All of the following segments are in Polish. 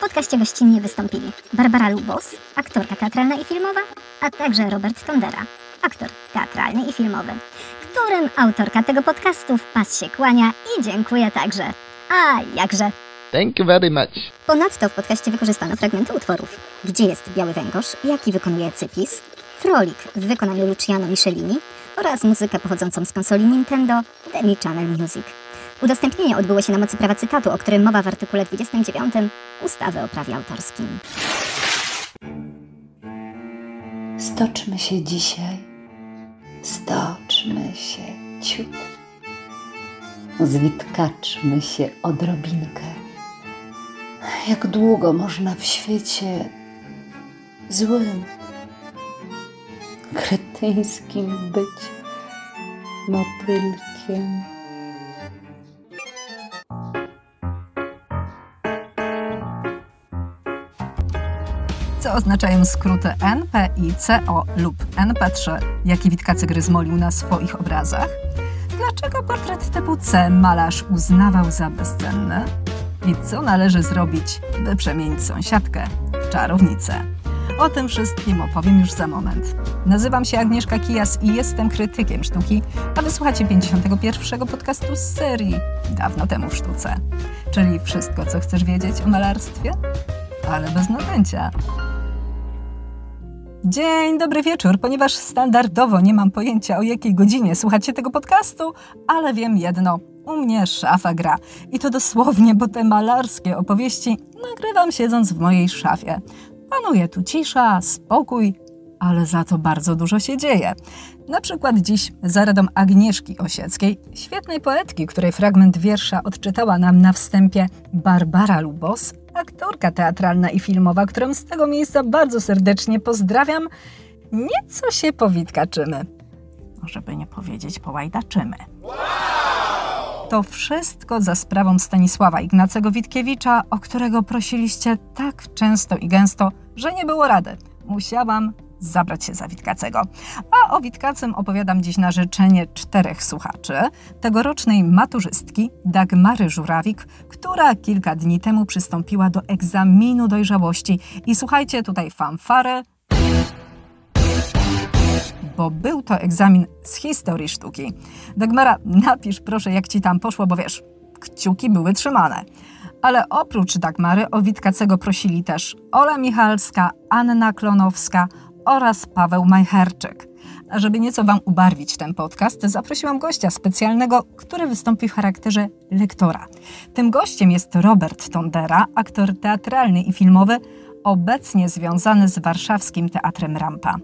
podcaście gościnnie wystąpili Barbara Lubos, aktorka teatralna i filmowa, a także Robert Tondera, aktor teatralny i filmowy, którym autorka tego podcastu w pas się kłania i dziękuję także. A jakże. Thank you very much. Ponadto w podcaście wykorzystano fragmenty utworów Gdzie jest Biały Węgorz, jaki wykonuje Cypis, Frolik w wykonaniu Luciano Michelini oraz muzykę pochodzącą z konsoli Nintendo Demi Channel Music. Udostępnienie odbyło się na mocy prawa cytatu, o którym mowa w artykule 29 ustawy o prawie autorskim. Stoczmy się dzisiaj, stoczmy się ciut. Zwitkaczmy się odrobinkę. Jak długo można w świecie złym, kretyńskim być motylkiem? Co oznaczają skróty NP i CO lub NP3, jaki Witkacy gryzmolił na swoich obrazach? Dlaczego portret typu C malarz uznawał za bezcenny? I co należy zrobić, by przemienić sąsiadkę w czarownicę? O tym wszystkim opowiem już za moment. Nazywam się Agnieszka Kijas i jestem krytykiem sztuki, a wysłuchacie 51. podcastu z serii Dawno temu w sztuce. Czyli wszystko, co chcesz wiedzieć o malarstwie, ale bez nadęcia. Dzień dobry wieczór, ponieważ standardowo nie mam pojęcia o jakiej godzinie słuchacie tego podcastu, ale wiem jedno. U mnie szafa gra. I to dosłownie, bo te malarskie opowieści nagrywam siedząc w mojej szafie. Panuje tu cisza, spokój, ale za to bardzo dużo się dzieje. Na przykład dziś za radą Agnieszki Osieckiej, świetnej poetki, której fragment wiersza odczytała nam na wstępie Barbara Lubos, aktorka teatralna i filmowa, którą z tego miejsca bardzo serdecznie pozdrawiam, nieco się powitkaczymy. Żeby nie powiedzieć połajdaczymy. To wszystko za sprawą Stanisława Ignacego Witkiewicza, o którego prosiliście tak często i gęsto, że nie było rady. Musiałam zabrać się za Witkacego. A o Witkacym opowiadam dziś na życzenie czterech słuchaczy. Tegorocznej maturzystki Dagmary Żurawik, która kilka dni temu przystąpiła do egzaminu dojrzałości. I słuchajcie, tutaj fanfary, bo był to egzamin z historii sztuki. Dagmara, napisz proszę, jak ci tam poszło, bo wiesz, kciuki były trzymane. Ale oprócz Dagmary o Witkacego prosili też Ola Michalska, Anna Klonowska oraz Paweł Majcherczyk. A żeby nieco Wam ubarwić ten podcast, zaprosiłam gościa specjalnego, który wystąpi w charakterze lektora. Tym gościem jest Robert Tondera, aktor teatralny i filmowy, obecnie związany z warszawskim Teatrem Rampa.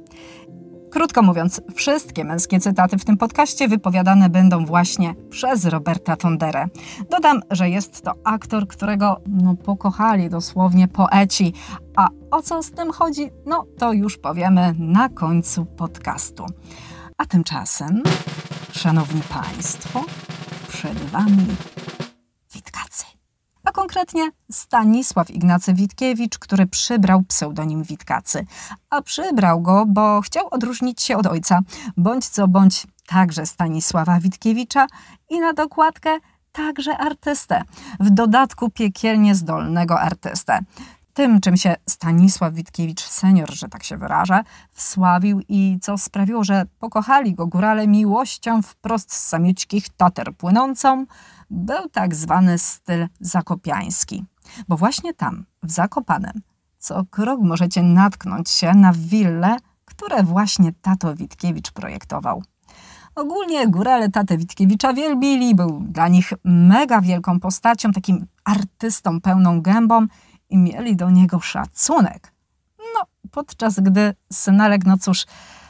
Krótko mówiąc, wszystkie męskie cytaty w tym podcaście wypowiadane będą właśnie przez Roberta Tonderę. Dodam, że jest to aktor, którego no, pokochali dosłownie poeci. A o co z tym chodzi? No to już powiemy na końcu podcastu. A tymczasem, szanowni państwo, przed wami Witkacy a konkretnie Stanisław Ignacy Witkiewicz, który przybrał pseudonim Witkacy. A przybrał go, bo chciał odróżnić się od ojca, bądź co bądź także Stanisława Witkiewicza i na dokładkę także artystę, w dodatku piekielnie zdolnego artystę. Tym, czym się Stanisław Witkiewicz senior, że tak się wyrażę, wsławił i co sprawiło, że pokochali go górale miłością wprost z samiućkich Tater płynącą, był tak zwany styl zakopiański. Bo właśnie tam, w Zakopanem, co krok możecie natknąć się na wille, które właśnie tato Witkiewicz projektował. Ogólnie górale tatę Witkiewicza wielbili, był dla nich mega wielką postacią, takim artystą pełną gębą i mieli do niego szacunek. No, podczas gdy synalek, no cóż,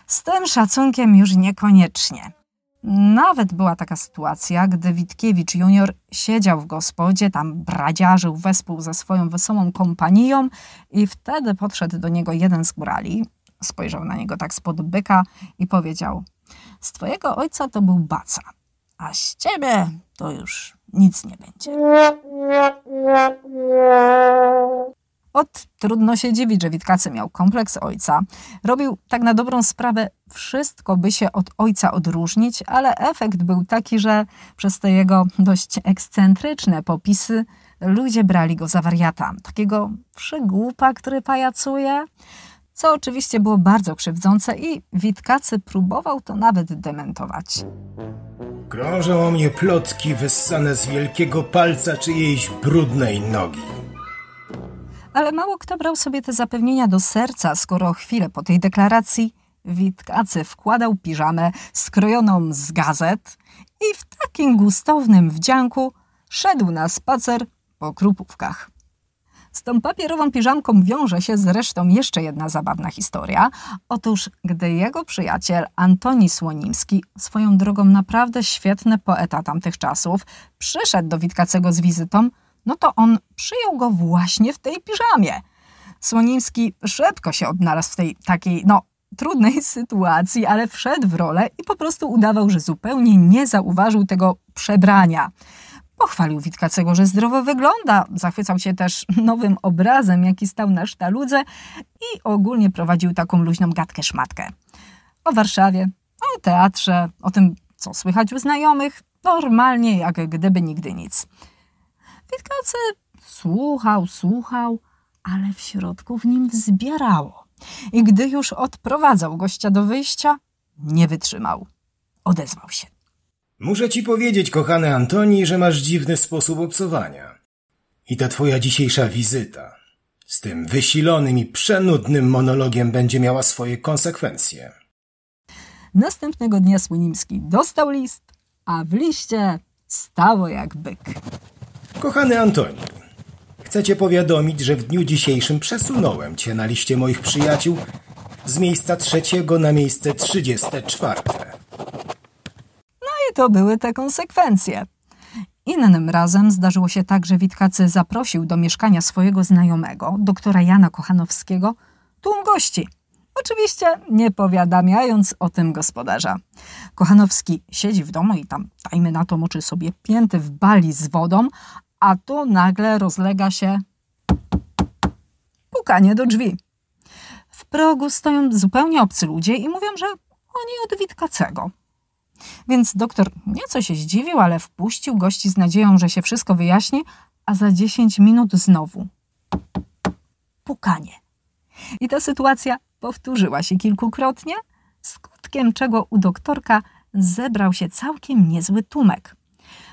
z tym szacunkiem już niekoniecznie. Nawet była taka sytuacja, gdy Witkiewicz junior siedział w gospodzie, tam bradziarzył wespół ze swoją wesołą kompanią i wtedy podszedł do niego jeden z górali, spojrzał na niego tak spod byka i powiedział z twojego ojca to był baca, a z ciebie to już nic nie będzie. Od trudno się dziwić, że Witkacy miał kompleks ojca. Robił tak na dobrą sprawę wszystko, by się od ojca odróżnić, ale efekt był taki, że przez te jego dość ekscentryczne popisy ludzie brali go za wariata, takiego przygłupa, który pajacuje, co oczywiście było bardzo krzywdzące i Witkacy próbował to nawet dementować. Krążą o mnie plotki wyssane z wielkiego palca czyjejś brudnej nogi. Ale mało kto brał sobie te zapewnienia do serca, skoro chwilę po tej deklaracji Witkacy wkładał piżamę skrojoną z gazet i w takim gustownym wdzianku szedł na spacer po krupówkach. Z tą papierową piżamką wiąże się zresztą jeszcze jedna zabawna historia. Otóż, gdy jego przyjaciel Antoni Słonimski, swoją drogą naprawdę świetny poeta tamtych czasów, przyszedł do Witkacego z wizytą, no to on przyjął go właśnie w tej piżamie. Słonimski szybko się odnalazł w tej takiej, no, trudnej sytuacji, ale wszedł w rolę i po prostu udawał, że zupełnie nie zauważył tego przebrania. Pochwalił Witkacego, że zdrowo wygląda, zachwycał się też nowym obrazem, jaki stał na sztaludze i ogólnie prowadził taką luźną gadkę-szmatkę. O Warszawie, o teatrze, o tym, co słychać u znajomych, normalnie jak gdyby nigdy nic. Witkacy słuchał, słuchał, ale w środku w nim wzbierało. I gdy już odprowadzał gościa do wyjścia, nie wytrzymał. Odezwał się. Muszę ci powiedzieć, kochany Antoni, że masz dziwny sposób obcowania. I ta twoja dzisiejsza wizyta z tym wysilonym i przenudnym monologiem będzie miała swoje konsekwencje. Następnego dnia Słonimski dostał list, a w liście stało jak byk. Kochany Antoni, chcę cię powiadomić, że w dniu dzisiejszym przesunąłem cię na liście moich przyjaciół z miejsca trzeciego na miejsce trzydzieste czwarte. To były te konsekwencje. Innym razem zdarzyło się tak, że Witkacy zaprosił do mieszkania swojego znajomego, doktora Jana Kochanowskiego, tłum gości. Oczywiście nie powiadamiając o tym gospodarza. Kochanowski siedzi w domu i tam, dajmy na to, moczy sobie pięty w bali z wodą, a tu nagle rozlega się pukanie do drzwi. W progu stoją zupełnie obcy ludzie i mówią, że oni od Witkacego. Więc doktor nieco się zdziwił, ale wpuścił gości z nadzieją, że się wszystko wyjaśni, a za 10 minut znowu pukanie. I ta sytuacja powtórzyła się kilkukrotnie, skutkiem czego u doktorka zebrał się całkiem niezły tłumek.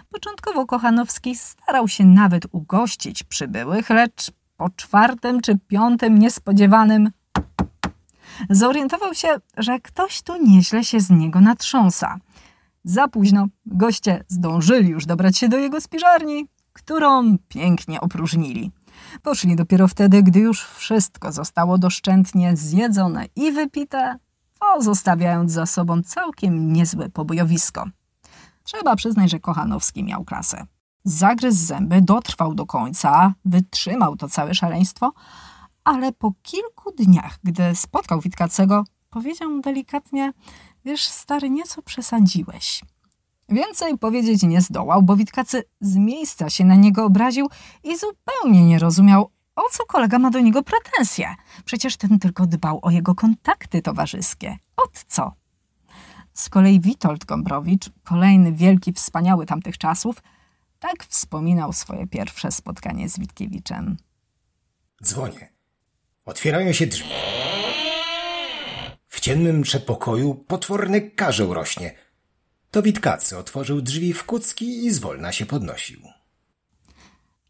Początkowo Kochanowski starał się nawet ugościć przybyłych, lecz po czwartym czy piątym niespodziewanym zorientował się, że ktoś tu nieźle się z niego natrząsa. Za późno goście zdążyli już dobrać się do jego spiżarni, którą pięknie opróżnili. Poszli dopiero wtedy, gdy już wszystko zostało doszczętnie zjedzone i wypite, pozostawiając za sobą całkiem niezłe pobojowisko. Trzeba przyznać, że Kochanowski miał klasę. Zagryzł zęby, dotrwał do końca, wytrzymał to całe szaleństwo, ale po kilku dniach, gdy spotkał Witkacego, powiedział mu delikatnie, wiesz stary, nieco przesadziłeś. Więcej powiedzieć nie zdołał, bo Witkacy z miejsca się na niego obraził i zupełnie nie rozumiał, o co kolega ma do niego pretensje. Przecież ten tylko dbał o jego kontakty towarzyskie. Od co? Z kolei Witold Gombrowicz, kolejny wielki, wspaniały tamtych czasów, tak wspominał swoje pierwsze spotkanie z Witkiewiczem. Dzwonię. Otwierają się drzwi. W ciemnym przedpokoju potworny karzeł rośnie. To Witkacy otworzył drzwi w kucki i zwolna się podnosił.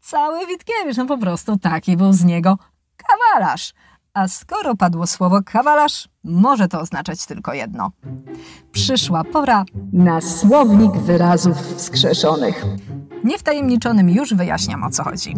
Cały Witkiewicz, no po prostu taki był z niego kawalarz. A skoro padło słowo kawalarz, może to oznaczać tylko jedno. Przyszła pora na słownik wyrazów wskrzeszonych. Niewtajemniczonym już wyjaśniam o co chodzi.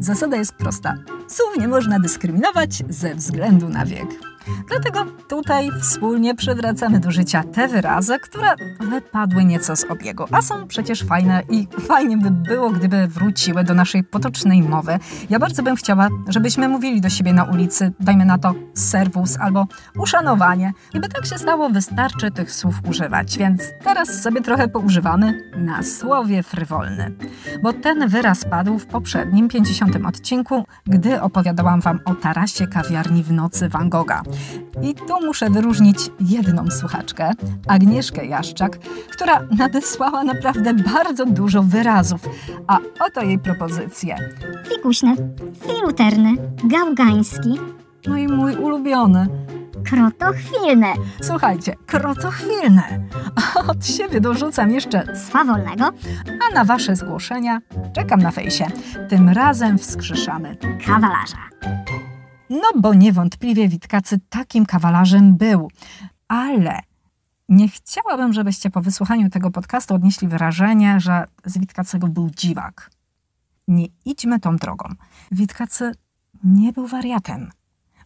Zasada jest prosta. Słów nie można dyskryminować ze względu na wiek. Dlatego tutaj wspólnie przywracamy do życia te wyrazy, które wypadły nieco z obiegu, a są przecież fajne i fajnie by było, gdyby wróciły do naszej potocznej mowy. Ja bardzo bym chciała, żebyśmy mówili do siebie na ulicy, dajmy na to serwus albo uszanowanie. I by tak się stało, wystarczy tych słów używać, więc teraz sobie trochę poużywamy na słowie frywolny. Bo ten wyraz padł w poprzednim, 50 odcinku, gdy opowiadałam Wam o tarasie kawiarni w nocy Van Gogha. I tu muszę wyróżnić jedną słuchaczkę, Agnieszkę Jaszczak, która nadesłała naprawdę bardzo dużo wyrazów. A oto jej propozycje. Fikuśny, filuterny, gałgański, No i mój ulubiony. krotochwilny, Słuchajcie, krotochwilne. Od siebie dorzucam jeszcze swawolnego, A na Wasze zgłoszenia czekam na fejsie. Tym razem wskrzeszamy. kawalarza. No bo niewątpliwie Witkacy takim kawalarzem był. Ale nie chciałabym, żebyście po wysłuchaniu tego podcastu odnieśli wrażenie, że z Witkacego był dziwak. Nie idźmy tą drogą. Witkacy nie był wariatem.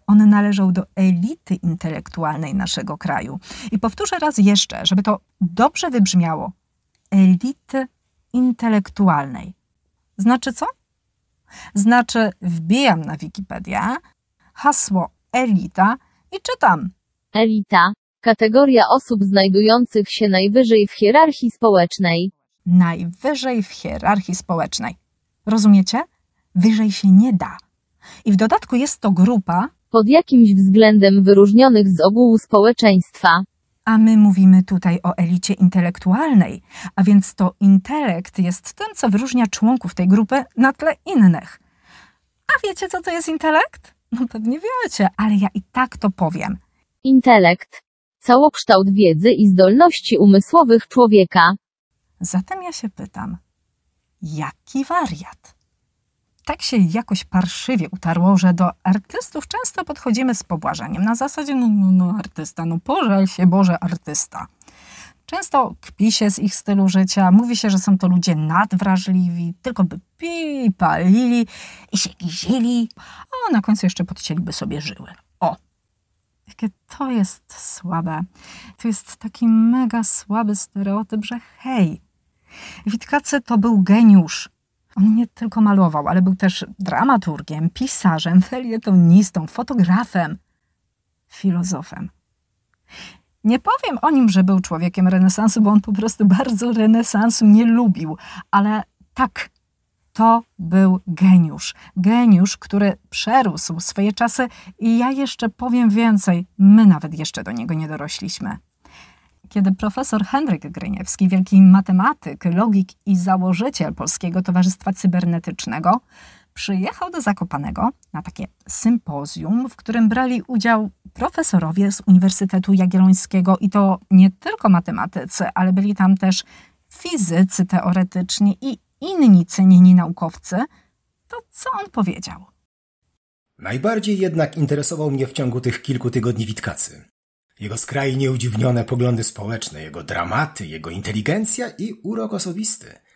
On należał do elity intelektualnej naszego kraju. I powtórzę raz jeszcze, żeby to dobrze wybrzmiało. Elity intelektualnej. Znaczy co? Znaczy wbijam na Wikipedię hasło elita i czytam. Elita. Kategoria osób znajdujących się najwyżej w hierarchii społecznej. Najwyżej w hierarchii społecznej. Rozumiecie? Wyżej się nie da. I w dodatku jest to grupa, Pod jakimś względem wyróżnionych z ogółu społeczeństwa. a my mówimy tutaj o elicie intelektualnej, a więc to intelekt jest tym, co wyróżnia członków tej grupy na tle innych. A wiecie, co to jest intelekt? No pewnie wiecie, ale ja i tak to powiem. Intelekt. Całokształt wiedzy i zdolności umysłowych człowieka. Zatem ja się pytam, jaki wariat? Tak się jakoś parszywie utarło, że do artystów często podchodzimy z pobłażaniem. Na zasadzie, no, no, no artysta, no pożal się Boże artysta. Często kpi się z ich stylu życia, mówi się, że są to ludzie nadwrażliwi, tylko by pili, palili i się gizili, a na końcu jeszcze podcięliby sobie żyły. O! Jakie to jest słabe. To jest taki mega słaby stereotyp, że hej, Witkacy to był geniusz. On nie tylko malował, ale był też dramaturgiem, pisarzem, felietonistą, fotografem, filozofem. Nie powiem o nim, że był człowiekiem renesansu, bo on po prostu bardzo renesansu nie lubił, ale tak, to był geniusz. Geniusz, który przerósł swoje czasy i ja jeszcze powiem więcej, my nawet jeszcze do niego nie dorośliśmy kiedy profesor Henryk Gryniewski, wielki matematyk, logik i założyciel Polskiego Towarzystwa Cybernetycznego, przyjechał do Zakopanego na takie sympozjum, w którym brali udział profesorowie z Uniwersytetu Jagiellońskiego i to nie tylko matematycy, ale byli tam też fizycy teoretyczni i inni cenieni naukowcy, to co on powiedział? Najbardziej jednak interesował mnie w ciągu tych kilku tygodni Witkacy. Jego skrajnie udziwnione poglądy społeczne, jego dramaty, jego inteligencja i urok osobisty.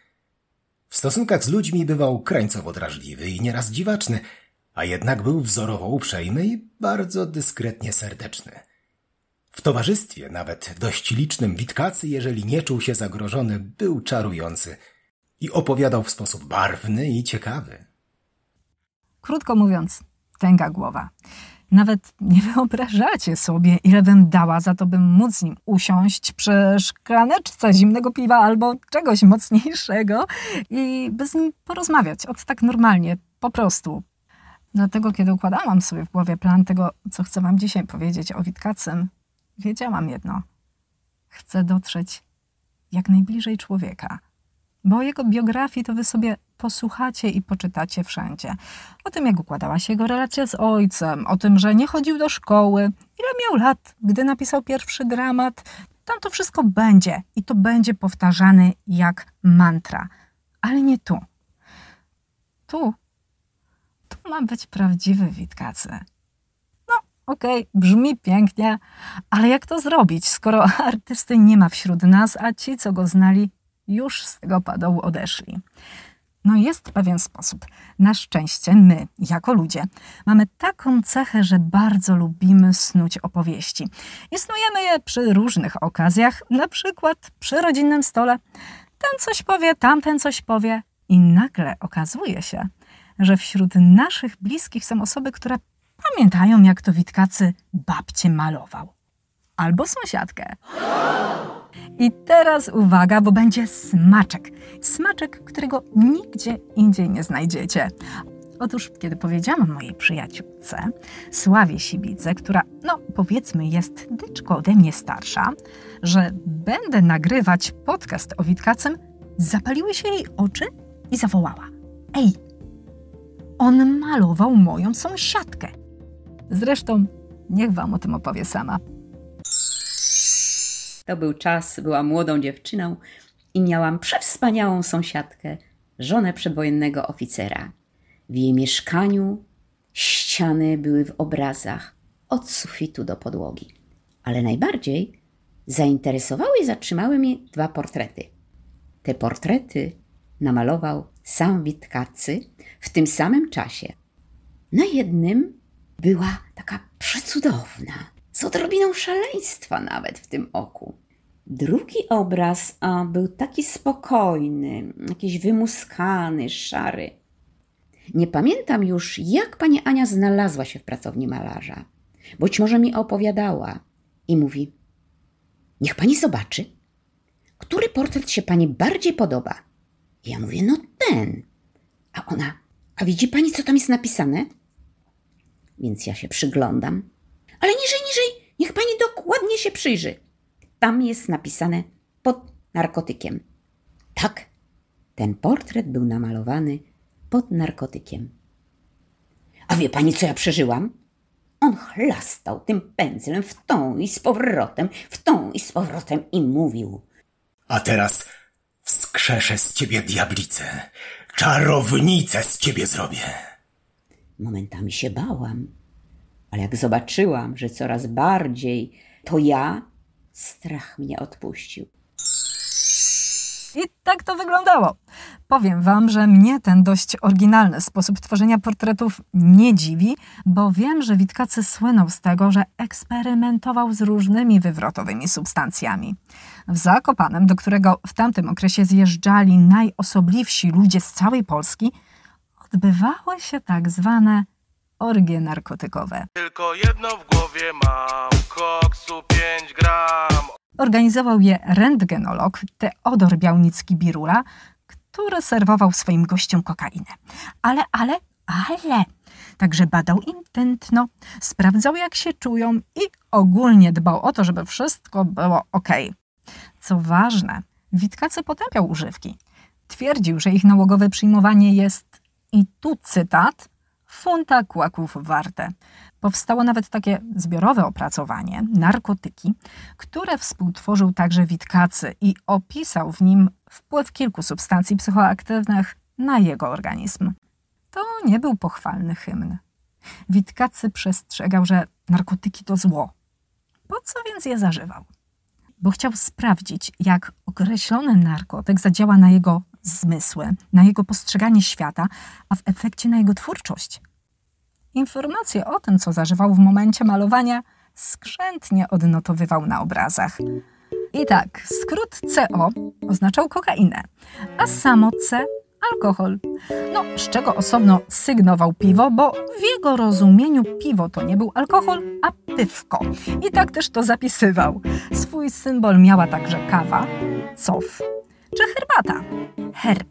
W stosunkach z ludźmi bywał krańcowo drażliwy i nieraz dziwaczny, a jednak był wzorowo uprzejmy i bardzo dyskretnie serdeczny. W towarzystwie, nawet dość licznym Witkacy, jeżeli nie czuł się zagrożony, był czarujący i opowiadał w sposób barwny i ciekawy. Krótko mówiąc, tęga głowa. Nawet nie wyobrażacie sobie, ile bym dała za to, bym móc z nim usiąść przy szklaneczce zimnego piwa albo czegoś mocniejszego i by z nim porozmawiać, od tak normalnie, po prostu. Dlatego, kiedy układałam sobie w głowie plan tego, co chcę wam dzisiaj powiedzieć o Witkacym, wiedziałam jedno. Chcę dotrzeć jak najbliżej człowieka. Bo o jego biografii to wy sobie posłuchacie i poczytacie wszędzie. O tym, jak układała się jego relacja z ojcem, o tym, że nie chodził do szkoły, ile miał lat, gdy napisał pierwszy dramat. Tam to wszystko będzie i to będzie powtarzane jak mantra. Ale nie tu. Tu. Tu ma być prawdziwy Witkacy. No, okej, brzmi pięknie, ale jak to zrobić, skoro artysty nie ma wśród nas, a ci, co go znali, już z tego padołu odeszli. No jest pewien sposób. Na szczęście my, jako ludzie, mamy taką cechę, że bardzo lubimy snuć opowieści. I snujemy je przy różnych okazjach, na przykład przy rodzinnym stole. Ten coś powie, tamten coś powie i nagle okazuje się, że wśród naszych bliskich są osoby, które pamiętają, jak to Witkacy babcie malował. Albo sąsiadkę. I teraz uwaga, bo będzie smaczek. Smaczek, którego nigdzie indziej nie znajdziecie. Otóż, kiedy powiedziałam mojej przyjaciółce, Sławie Sibidze, która, no powiedzmy, jest dyczko ode mnie starsza, że będę nagrywać podcast o Witkacym, zapaliły się jej oczy i zawołała: Ej, on malował moją sąsiadkę. Zresztą, niech wam o tym opowie sama. To był czas, byłam młodą dziewczyną i miałam przewspaniałą sąsiadkę, żonę przedwojennego oficera. W jej mieszkaniu ściany były w obrazach od sufitu do podłogi. Ale najbardziej zainteresowały i zatrzymały mnie dwa portrety. Te portrety namalował sam Witkacy w tym samym czasie. Na jednym była taka przecudowna, z odrobiną szaleństwa nawet w tym oku. Drugi obraz a, był taki spokojny, jakiś wymuskany, szary. Nie pamiętam już, jak pani Ania znalazła się w pracowni malarza. Być może mi opowiadała i mówi: Niech pani zobaczy, który portret się pani bardziej podoba. I ja mówię: No ten. A ona: A widzi pani, co tam jest napisane? Więc ja się przyglądam. Ale niżej, niżej, niech pani dokładnie się przyjrzy. Tam jest napisane pod narkotykiem. Tak, ten portret był namalowany pod narkotykiem. A wie pani, co ja przeżyłam? On chlastał tym pędzlem w tą i z powrotem, w tą i z powrotem i mówił. A teraz wskrzeszę z ciebie diablicę. Czarownicę z ciebie zrobię. Momentami się bałam, ale jak zobaczyłam, że coraz bardziej to ja, strach mnie odpuścił. I tak to wyglądało. Powiem Wam, że mnie ten dość oryginalny sposób tworzenia portretów nie dziwi, bo wiem, że Witkacy słynął z tego, że eksperymentował z różnymi wywrotowymi substancjami. W Zakopanem, do którego w tamtym okresie zjeżdżali najosobliwsi ludzie z całej Polski, odbywały się tak zwane orgie narkotykowe. Tylko jedno w głowie mam, koksu 5 gram. Organizował je rentgenolog Teodor Białnicki-Birula, który serwował swoim gościom kokainę. Ale, ale, ale, także badał im tętno, sprawdzał jak się czują i ogólnie dbał o to, żeby wszystko było ok. Co ważne, Witkacy potępiał używki. Twierdził, że ich nałogowe przyjmowanie jest, i tu cytat, funta kłaków warte. Powstało nawet takie zbiorowe opracowanie, narkotyki, które współtworzył także Witkacy i opisał w nim wpływ kilku substancji psychoaktywnych na jego organizm. To nie był pochwalny hymn. Witkacy przestrzegał, że narkotyki to zło. Po co więc je zażywał? Bo chciał sprawdzić, jak określony narkotyk zadziała na jego zmysły, na jego postrzeganie świata, a w efekcie na jego twórczość. Informacje o tym, co zażywał w momencie malowania, skrzętnie odnotowywał na obrazach. I tak, skrót CO oznaczał kokainę, a samo C alkohol. No, z czego osobno sygnował piwo, bo w jego rozumieniu piwo to nie był alkohol, a pywko. I tak też to zapisywał. Swój symbol miała także kawa, cof czy herbata, herb.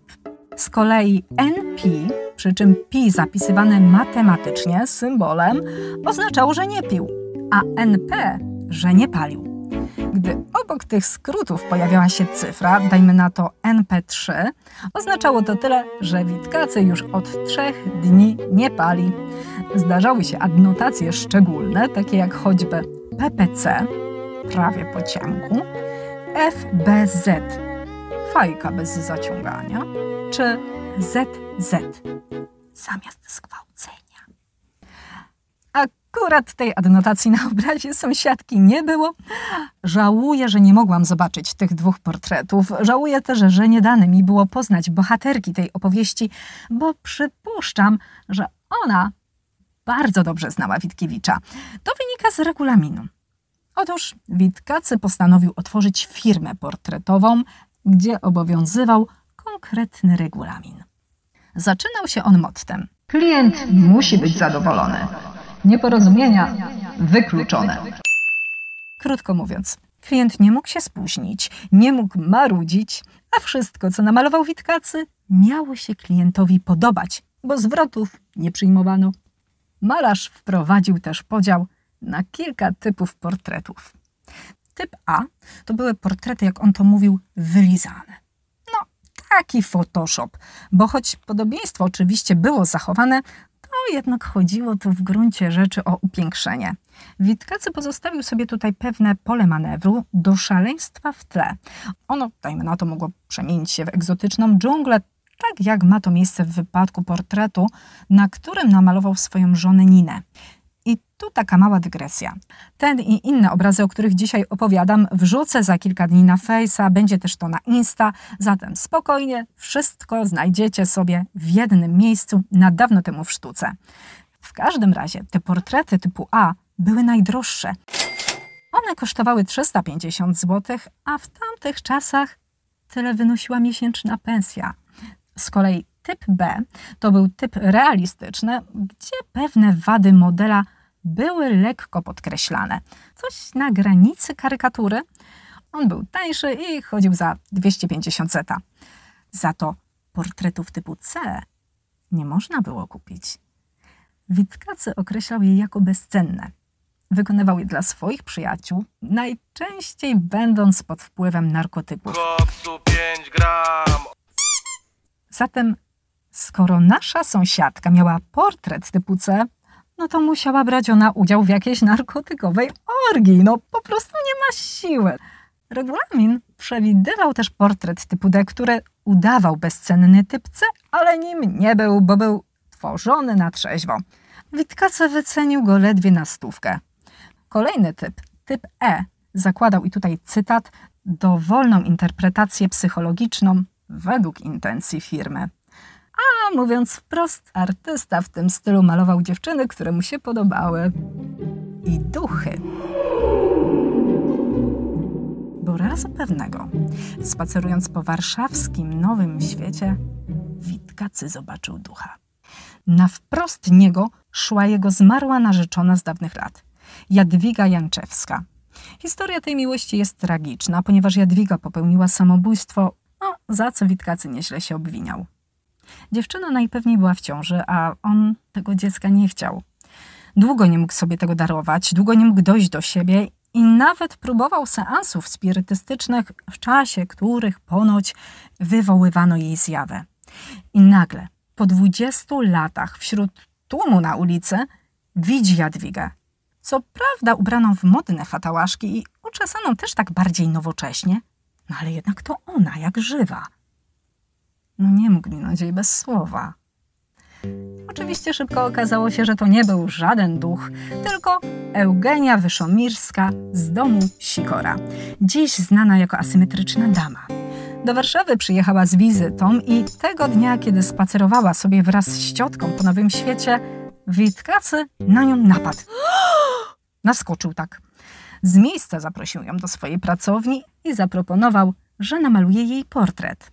Z kolei NP, przy czym pi zapisywane matematycznie symbolem, oznaczało, że nie pił, a NP, że nie palił. Gdy obok tych skrótów pojawiała się cyfra, dajmy na to NP3, oznaczało to tyle, że Witkacy już od trzech dni nie pali. Zdarzały się adnotacje szczególne, takie jak choćby PPC, prawie po ciemku, FBZ, fajka bez zaciągania, czy ZZ, zamiast zgwałcenia. Akurat tej adnotacji na obrazie sąsiadki nie było. Żałuję, że nie mogłam zobaczyć tych dwóch portretów. Żałuję też, że nie dane mi było poznać bohaterki tej opowieści, bo przypuszczam, że ona bardzo dobrze znała Witkiewicza. To wynika z regulaminu. Otóż Witkacy postanowił otworzyć firmę portretową, gdzie obowiązywał konkretny regulamin. Zaczynał się on mottem. Klient musi być zadowolony. Nieporozumienia wykluczone. Krótko mówiąc, klient nie mógł się spóźnić, nie mógł marudzić, a wszystko, co namalował Witkacy, miało się klientowi podobać bo zwrotów nie przyjmowano. Malarz wprowadził też podział na kilka typów portretów. Typ A to były portrety, jak on to mówił, wylizane. No, taki Photoshop, bo choć podobieństwo oczywiście było zachowane, to jednak chodziło tu w gruncie rzeczy o upiększenie. Witkacy pozostawił sobie tutaj pewne pole manewru do szaleństwa w tle. Ono, dajmy na to, mogło przemienić się w egzotyczną dżunglę, tak jak ma to miejsce w wypadku portretu, na którym namalował swoją żonę Ninę. Tu taka mała dygresja. Ten i inne obrazy, o których dzisiaj opowiadam, wrzucę za kilka dni na Face'a, będzie też to na Insta, zatem spokojnie, wszystko znajdziecie sobie w jednym miejscu na dawno temu w sztuce. W każdym razie te portrety typu A były najdroższe. One kosztowały 350 zł, a w tamtych czasach tyle wynosiła miesięczna pensja. Z kolei typ B to był typ realistyczny, gdzie pewne wady modela były lekko podkreślane. Coś na granicy karykatury. On był tańszy i chodził za 250 zeta. Za to portretów typu C nie można było kupić. Witkacy określał je jako bezcenne. Wykonywał je dla swoich przyjaciół, najczęściej będąc pod wpływem narkotyków. Koksu 5 gram Zatem, skoro nasza sąsiadka miała portret typu C, no to musiała brać ona udział w jakiejś narkotykowej orgii. No po prostu nie ma siły. Regulamin przewidywał też portret typu D, który udawał bezcenny typ C, ale nim nie był, bo był tworzony na trzeźwo. Witkace wycenił go ledwie na stówkę. Kolejny typ, typ E, zakładał, i tutaj cytat, dowolną interpretację psychologiczną według intencji firmy. A mówiąc wprost, artysta w tym stylu malował dziewczyny, które mu się podobały. I duchy. Bo razu pewnego, spacerując po warszawskim Nowym Świecie, Witkacy zobaczył ducha. Na wprost niego szła jego zmarła narzeczona z dawnych lat, Jadwiga Janczewska. Historia tej miłości jest tragiczna, ponieważ Jadwiga popełniła samobójstwo, no, za co Witkacy nieźle się obwiniał. Dziewczyna najpewniej była w ciąży, a on tego dziecka nie chciał. Długo nie mógł sobie tego darować, długo nie mógł dojść do siebie i nawet próbował seansów spirytystycznych, w czasie których ponoć wywoływano jej zjawę. I nagle, po 20 latach, wśród tłumu na ulicy, widzi Jadwigę. Co prawda ubraną w modne fatałaszki i uczesaną też tak bardziej nowocześnie, no ale jednak to ona, jak żywa. No nie mógł minąć jej bez słowa. Oczywiście szybko okazało się, że to nie był żaden duch, tylko Eugenia Wyszomirska z domu Sikora, dziś znana jako asymetryczna dama. Do Warszawy przyjechała z wizytą i tego dnia, kiedy spacerowała sobie wraz z ciotką po Nowym Świecie, Witkacy na nią napadł. Naskoczył tak. Z miejsca zaprosił ją do swojej pracowni i zaproponował, że namaluje jej portret.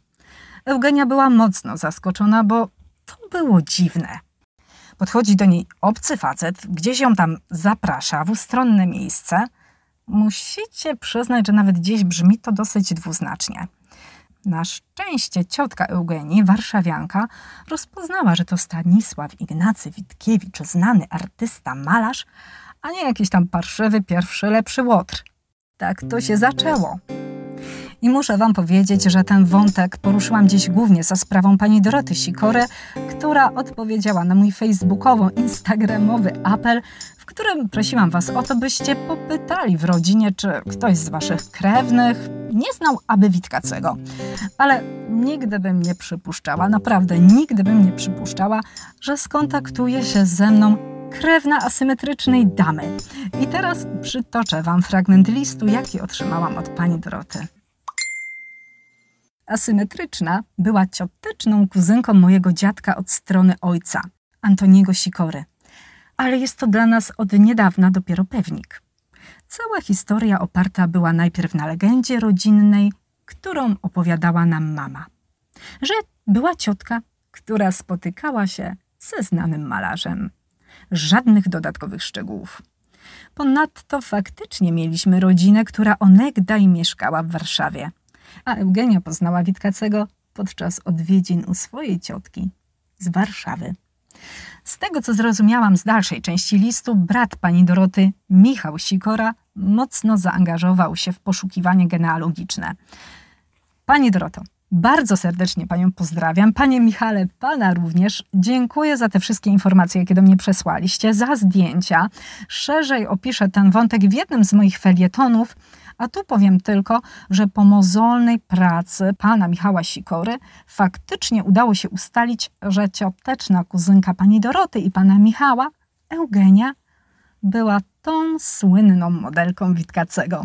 Eugenia była mocno zaskoczona, bo to było dziwne. Podchodzi do niej obcy facet, gdzieś ją tam zaprasza w ustronne miejsce. Musicie przyznać, że nawet gdzieś brzmi to dosyć dwuznacznie. Na szczęście ciotka Eugenii, warszawianka, rozpoznała, że to Stanisław Ignacy Witkiewicz, znany artysta, malarz, a nie jakiś tam parszywy, pierwszy, lepszy łotr. Tak to się zaczęło. I muszę Wam powiedzieć, że ten wątek poruszyłam dziś głównie za sprawą pani Doroty Sikory, która odpowiedziała na mój facebookowo-instagramowy apel, w którym prosiłam Was o to, byście popytali w rodzinie, czy ktoś z Waszych krewnych nie znał aby Witkacego. Ale nigdy bym nie przypuszczała, naprawdę nigdy bym nie przypuszczała, że skontaktuje się ze mną krewna asymetrycznej damy. I teraz przytoczę Wam fragment listu, jaki otrzymałam od pani Doroty. Asymetryczna była cioteczną kuzynką mojego dziadka od strony ojca, Antoniego Sikory. Ale jest to dla nas od niedawna dopiero pewnik. Cała historia oparta była najpierw na legendzie rodzinnej, którą opowiadała nam mama. Że była ciotka, która spotykała się ze znanym malarzem. Żadnych dodatkowych szczegółów. Ponadto faktycznie mieliśmy rodzinę, która onegdaj mieszkała w Warszawie, a Eugenia poznała Witkacego podczas odwiedzin u swojej ciotki z Warszawy. Z tego, co zrozumiałam z dalszej części listu, brat pani Doroty, Michał Sikora, mocno zaangażował się w poszukiwanie genealogiczne. Pani Doroto, bardzo serdecznie Panią pozdrawiam. Panie Michale, Pana również. Dziękuję za te wszystkie informacje, jakie do mnie przesłaliście, za zdjęcia. Szerzej opiszę ten wątek w jednym z moich felietonów, a tu powiem tylko, że po mozolnej pracy pana Michała Sikory faktycznie udało się ustalić, że cioteczna kuzynka pani Doroty i pana Michała, Eugenia, była tą słynną modelką Witkacego.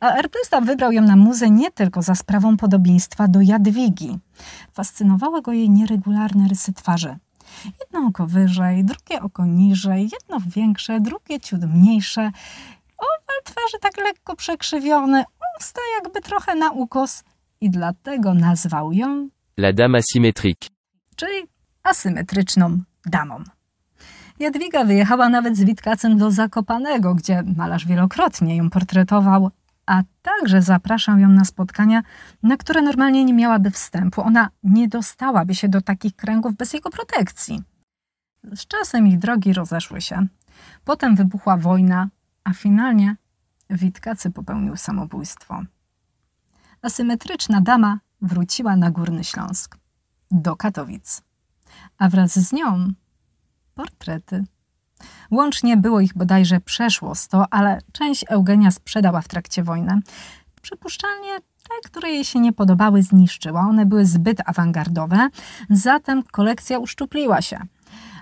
A artysta wybrał ją na muzę nie tylko za sprawą podobieństwa do Jadwigi. Fascynowały go jej nieregularne rysy twarzy. Jedno oko wyżej, drugie oko niżej, jedno większe, drugie ciut mniejsze. Owal twarzy tak lekko przekrzywiony, usta jakby trochę na ukos i dlatego nazwał ją, La dame asymétrique. czyli asymetryczną damą. Jadwiga wyjechała nawet z Witkacem do Zakopanego, gdzie malarz wielokrotnie ją portretował, a także zapraszał ją na spotkania, na które normalnie nie miałaby wstępu. Ona nie dostałaby się do takich kręgów bez jego protekcji. Z czasem ich drogi rozeszły się. Potem wybuchła wojna, a finalnie Witkacy popełnił samobójstwo. Asymetryczna dama wróciła na Górny Śląsk, do Katowic, a wraz z nią portrety. Łącznie było ich bodajże przeszło sto, ale część Eugenia sprzedała w trakcie wojny. Przypuszczalnie te, które jej się nie podobały, zniszczyła. One były zbyt awangardowe, zatem kolekcja uszczupliła się.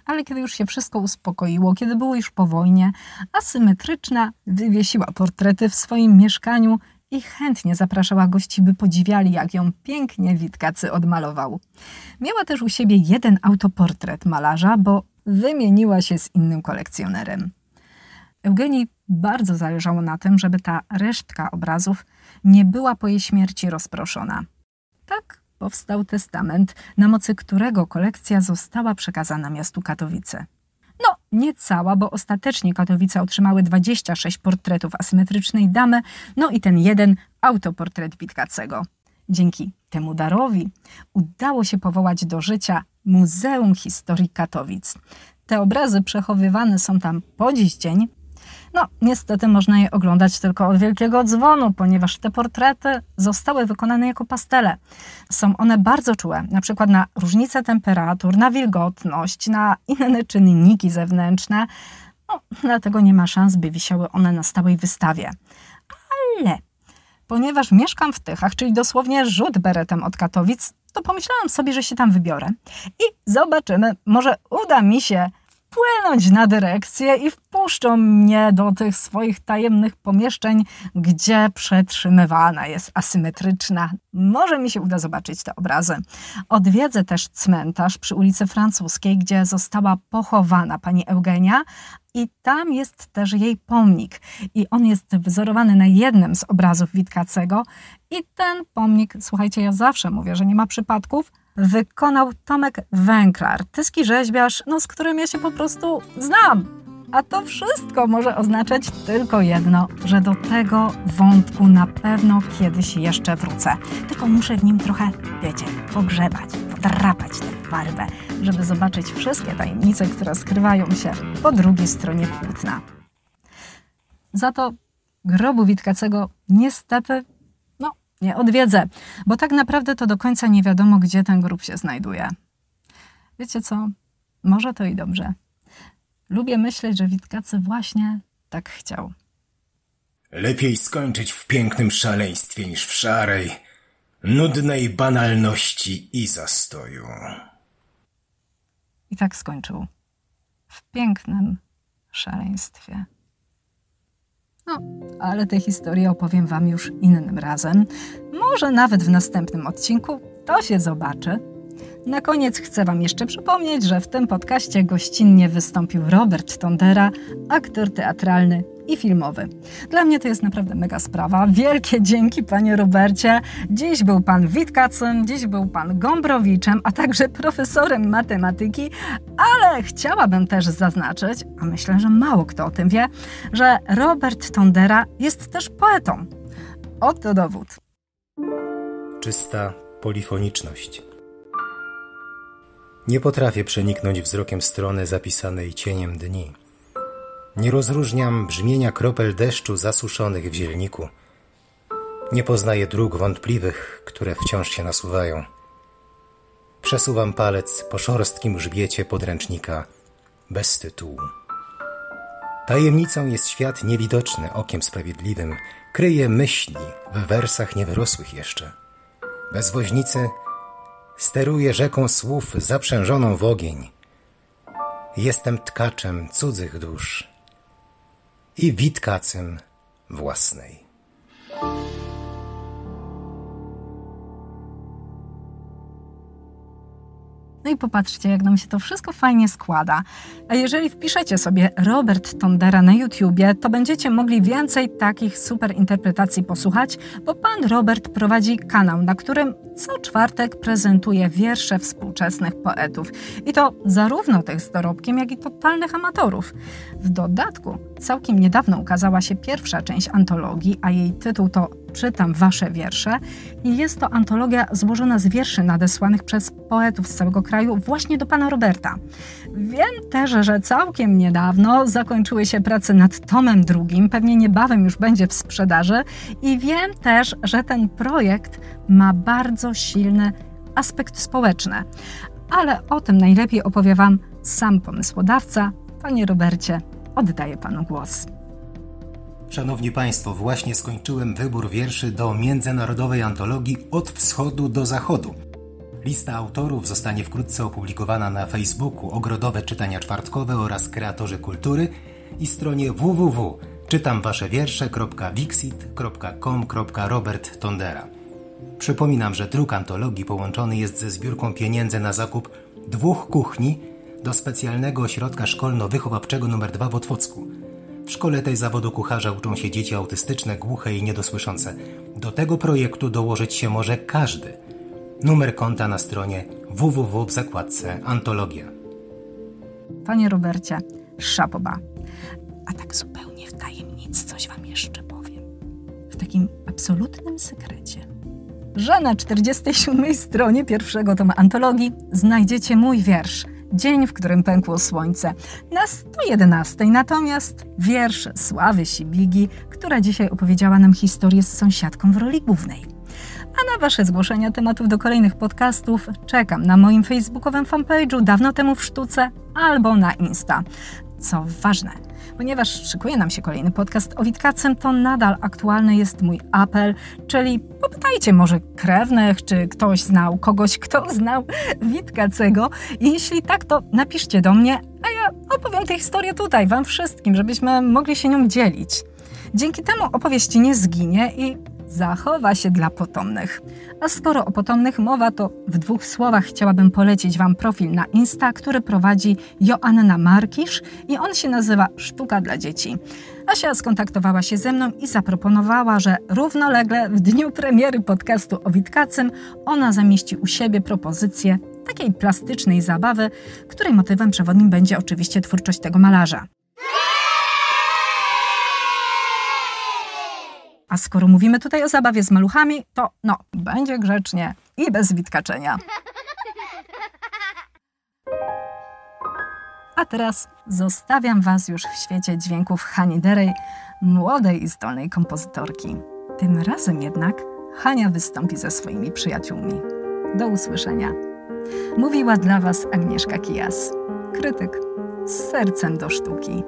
Ale kiedy już się wszystko uspokoiło, kiedy było już po wojnie, asymetryczna wywiesiła portrety w swoim mieszkaniu i chętnie zapraszała gości, by podziwiali, jak ją pięknie Witkacy odmalował. Miała też u siebie jeden autoportret malarza, bo wymieniła się z innym kolekcjonerem. Eugenii bardzo zależało na tym, żeby ta resztka obrazów nie była po jej śmierci rozproszona. Tak powstał testament, na mocy którego kolekcja została przekazana miastu Katowice. No, nie cała, bo ostatecznie Katowice otrzymały 26 portretów asymetrycznej damy, no i ten jeden autoportret Witkacego. Dzięki temu darowi udało się powołać do życia Muzeum Historii Katowic. Te obrazy przechowywane są tam po dziś dzień. No, niestety można je oglądać tylko od wielkiego dzwonu, ponieważ te portrety zostały wykonane jako pastele. Są one bardzo czułe, na przykład na różnice temperatur, na wilgotność, na inne czynniki zewnętrzne. No, dlatego nie ma szans, by wisiały one na stałej wystawie. Ale ponieważ mieszkam w Tychach, czyli dosłownie rzut beretem od Katowic, to pomyślałam sobie, że się tam wybiorę i zobaczymy, może uda mi się wpłynąć na dyrekcję i wpuszczą mnie do tych swoich tajemnych pomieszczeń, gdzie przetrzymywana jest asymetryczna. Może mi się uda zobaczyć te obrazy. Odwiedzę też cmentarz przy ulicy Francuskiej, gdzie została pochowana pani Eugenia, i tam jest też jej pomnik. I on jest wzorowany na jednym z obrazów Witkacego. I ten pomnik, słuchajcie, ja zawsze mówię, że nie ma przypadków, wykonał Tomek Węklar, tyski rzeźbiarz, no, z którym ja się po prostu znam. A to wszystko może oznaczać tylko jedno, że do tego wątku na pewno kiedyś jeszcze wrócę. Tylko muszę w nim trochę, wiecie, pogrzebać, podrapać tę farbę, żeby zobaczyć wszystkie tajemnice, które skrywają się po drugiej stronie płótna. Za to grobu Witkacego niestety nie odwiedzę, bo tak naprawdę to do końca nie wiadomo, gdzie ten grób się znajduje. Wiecie co? Może to i dobrze. Lubię myśleć, że Witkacy właśnie tak chciał. Lepiej skończyć w pięknym szaleństwie niż w szarej, nudnej banalności i zastoju. I tak skończył. W pięknym szaleństwie. No, ale tę historię opowiem Wam już innym razem. Może nawet w następnym odcinku. To się zobaczy. Na koniec chcę Wam jeszcze przypomnieć, że w tym podcaście gościnnie wystąpił Robert Tondera, aktor teatralny i filmowy. Dla mnie to jest naprawdę mega sprawa. Wielkie dzięki, panie Robercie. Dziś był pan Witkacem, dziś był pan Gombrowiczem, a także profesorem matematyki, ale chciałabym też zaznaczyć, a myślę, że mało kto o tym wie, że Robert Tondera jest też poetą. Oto dowód. Czysta polifoniczność. Nie potrafię przeniknąć wzrokiem strony zapisanej cieniem dni. Nie rozróżniam brzmienia kropel deszczu zasuszonych w zielniku. Nie poznaję dróg wątpliwych, które wciąż się nasuwają. Przesuwam palec po szorstkim grzbiecie podręcznika bez tytułu. Tajemnicą jest świat niewidoczny okiem sprawiedliwym, kryje myśli w wersach niewyrosłych jeszcze. Bez woźnicy steruje rzeką słów zaprzężoną w ogień. Jestem tkaczem cudzych dusz i witkacem własnej. No i popatrzcie, jak nam się to wszystko fajnie składa. A jeżeli wpiszecie sobie Robert Tondera na YouTubie, to będziecie mogli więcej takich super interpretacji posłuchać, bo pan Robert prowadzi kanał, na którym co czwartek prezentuje wiersze współczesnych poetów. I to zarówno tych z dorobkiem, jak i totalnych amatorów. W dodatku całkiem niedawno ukazała się pierwsza część antologii, a jej tytuł to Czytam Wasze wiersze. I jest to antologia złożona z wierszy nadesłanych przez poetów z całego kraju właśnie do pana Roberta. Wiem też, że całkiem niedawno zakończyły się prace nad tomem drugim, pewnie niebawem już będzie w sprzedaży. I wiem też, że ten projekt ma bardzo silny aspekt społeczny. Ale o tym najlepiej opowie Wam sam pomysłodawca. Panie Robercie, oddaję Panu głos. Szanowni Państwo, właśnie skończyłem wybór wierszy do międzynarodowej antologii Od Wschodu do Zachodu. Lista autorów zostanie wkrótce opublikowana na Facebooku Ogrodowe Czytania Czwartkowe oraz Kreatorzy Kultury i stronie www.czytamwaszewiersze.wixit.com.robert Tondera. Przypominam, że druk antologii połączony jest ze zbiórką pieniędzy na zakup dwóch kuchni do specjalnego ośrodka szkolno-wychowawczego nr 2 w Otwocku. W szkole tej zawodu kucharza uczą się dzieci autystyczne, głuche i niedosłyszące. Do tego projektu dołożyć się może każdy. Numer konta na stronie www w zakładce Antologia. Panie Robercie, szapoba. A tak zupełnie w tajemnicy coś Wam jeszcze powiem. W takim absolutnym sekrecie. Że na 47 stronie pierwszego tomu antologii znajdziecie mój wiersz Dzień, w którym pękło słońce. Na 111 natomiast wiersz Sławy Sibigi, która dzisiaj opowiedziała nam historię z sąsiadką w roli głównej. A na Wasze zgłoszenia tematów do kolejnych podcastów czekam na moim facebookowym fanpage'u dawno temu w sztuce albo na Insta. Co ważne, ponieważ szykuje nam się kolejny podcast o Witkacem, to nadal aktualny jest mój apel, czyli popytajcie może krewnych, czy ktoś znał kogoś, kto znał Witkacego. I jeśli tak, to napiszcie do mnie, a ja opowiem tę historię tutaj, Wam wszystkim, żebyśmy mogli się nią dzielić. Dzięki temu opowieść nie zginie i zachowa się dla potomnych. A skoro o potomnych mowa, to w dwóch słowach chciałabym polecić Wam profil na Insta, który prowadzi Joanna Markisz i on się nazywa Sztuka dla Dzieci. Asia skontaktowała się ze mną i zaproponowała, że równolegle w dniu premiery podcastu o Witkacym ona zamieści u siebie propozycję takiej plastycznej zabawy, której motywem przewodnim będzie oczywiście twórczość tego malarza. A skoro mówimy tutaj o zabawie z maluchami, to no, będzie grzecznie i bez witkaczenia. A teraz zostawiam Was już w świecie dźwięków Hani Derej, młodej i zdolnej kompozytorki. Tym razem jednak Hania wystąpi ze swoimi przyjaciółmi. Do usłyszenia. Mówiła dla Was Agnieszka Kijas, krytyk z sercem do sztuki.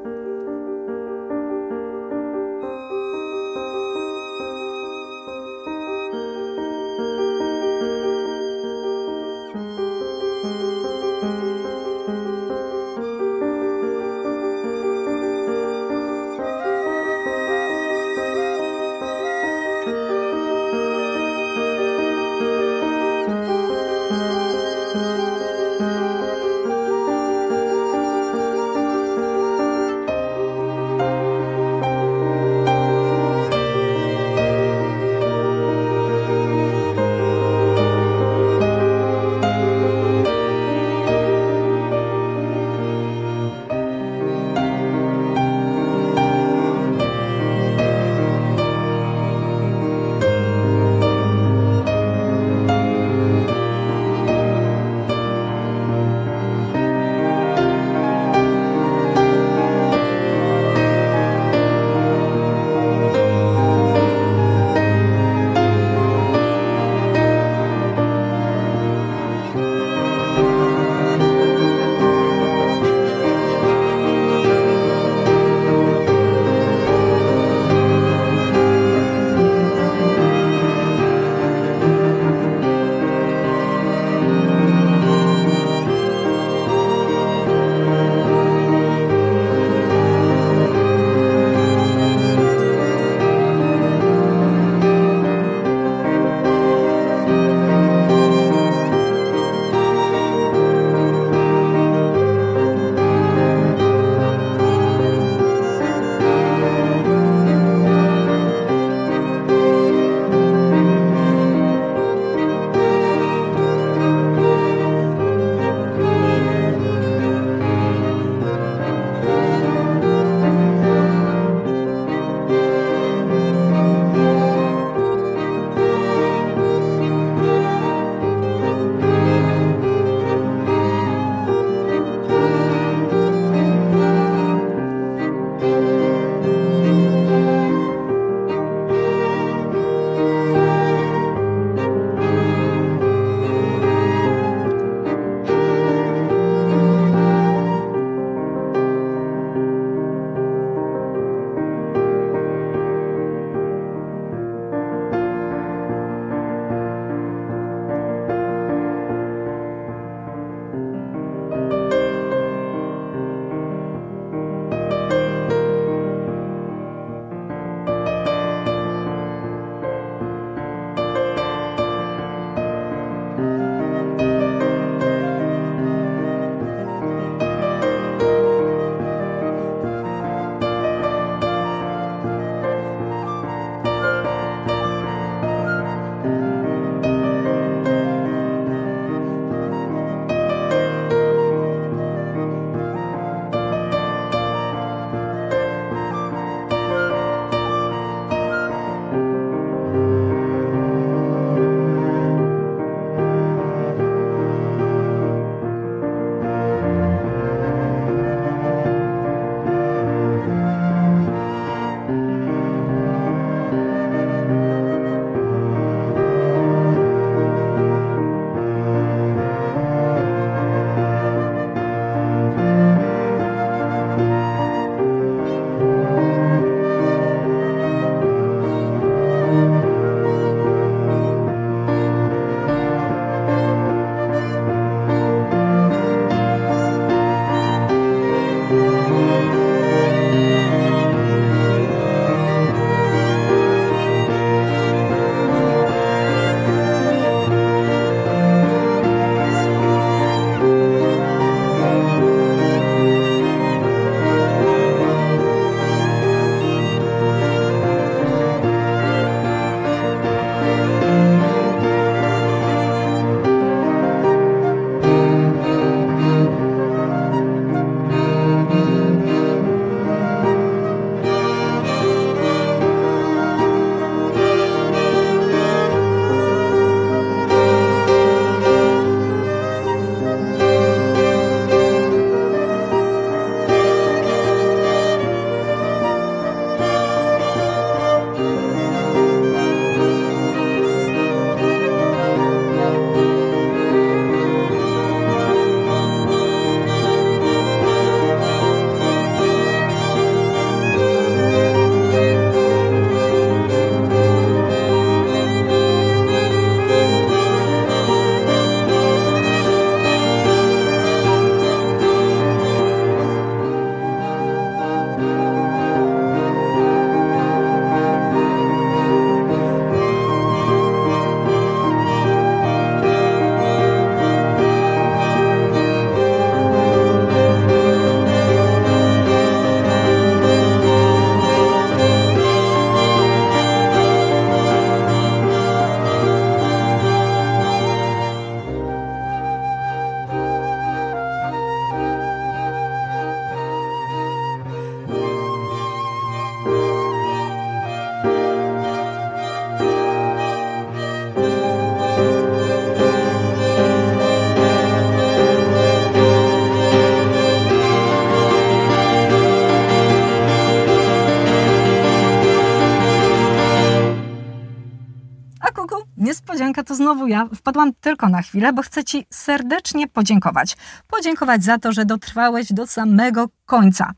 Znowu ja. Wpadłam tylko na chwilę, bo chcę Ci serdecznie podziękować. Podziękować za to, że dotrwałeś do samego końca.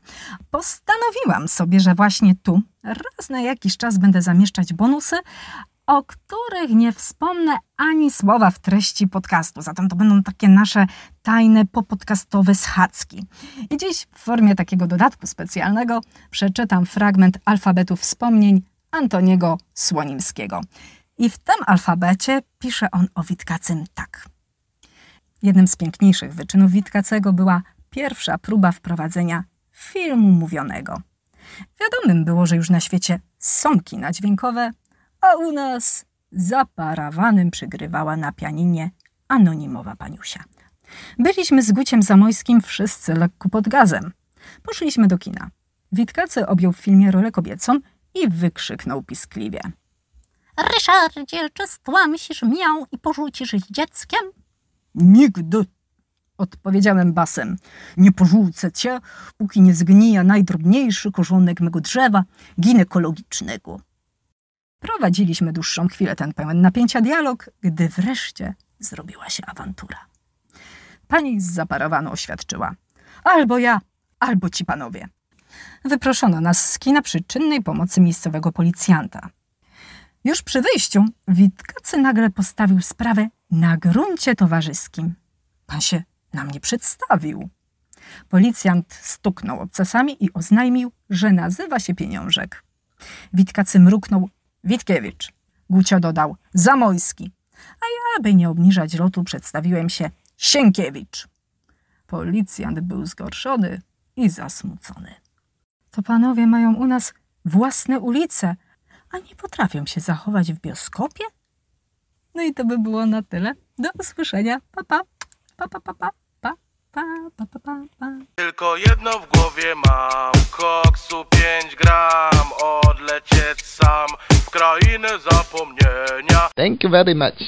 Postanowiłam sobie, że właśnie tu raz na jakiś czas będę zamieszczać bonusy, o których nie wspomnę ani słowa w treści podcastu. Zatem to będą takie nasze tajne popodcastowe schadzki. I dziś w formie takiego dodatku specjalnego przeczytam fragment alfabetu wspomnień Antoniego Słonimskiego. I w tym alfabecie pisze on o Witkacym tak. Jednym z piękniejszych wyczynów Witkacego była pierwsza próba wprowadzenia filmu mówionego. Wiadomym było, że już na świecie są kina dźwiękowe, a u nas za parawanem przygrywała na pianinie anonimowa paniusia. Byliśmy z Guciem Zamojskim wszyscy lekko pod gazem. Poszliśmy do kina. Witkacy objął w filmie rolę kobiecą i wykrzyknął piskliwie. Ryszardzie, czy stłamsisz miał i porzucisz dzieckiem? Nigdy, odpowiedziałem basem. Nie porzucę cię, póki nie zgnija najdrobniejszy korzonek mego drzewa ginekologicznego. Prowadziliśmy dłuższą chwilę ten pełen napięcia dialog, gdy wreszcie zrobiła się awantura. Pani z oświadczyła. Albo ja, albo ci panowie. Wyproszono nas z kina przy czynnej pomocy miejscowego policjanta. Już przy wyjściu Witkacy nagle postawił sprawę na gruncie towarzyskim. Pan się nam nie przedstawił. Policjant stuknął obcasami i oznajmił, że nazywa się Pieniążek. Witkacy mruknął Witkiewicz. Gucio dodał Zamojski. A ja, by nie obniżać lotu, przedstawiłem się Sienkiewicz. Policjant był zgorszony i zasmucony. To panowie mają u nas własne ulice, a nie potrafią się zachować w bioskopie? No i to by było na tyle. Do usłyszenia. Pa, pa. Pa, pa, pa, pa. Pa, pa, pa, pa, pa, pa. Tylko jedno w głowie mam Koksu 5 gram Odlecieć sam W krainę zapomnienia Thank you very much.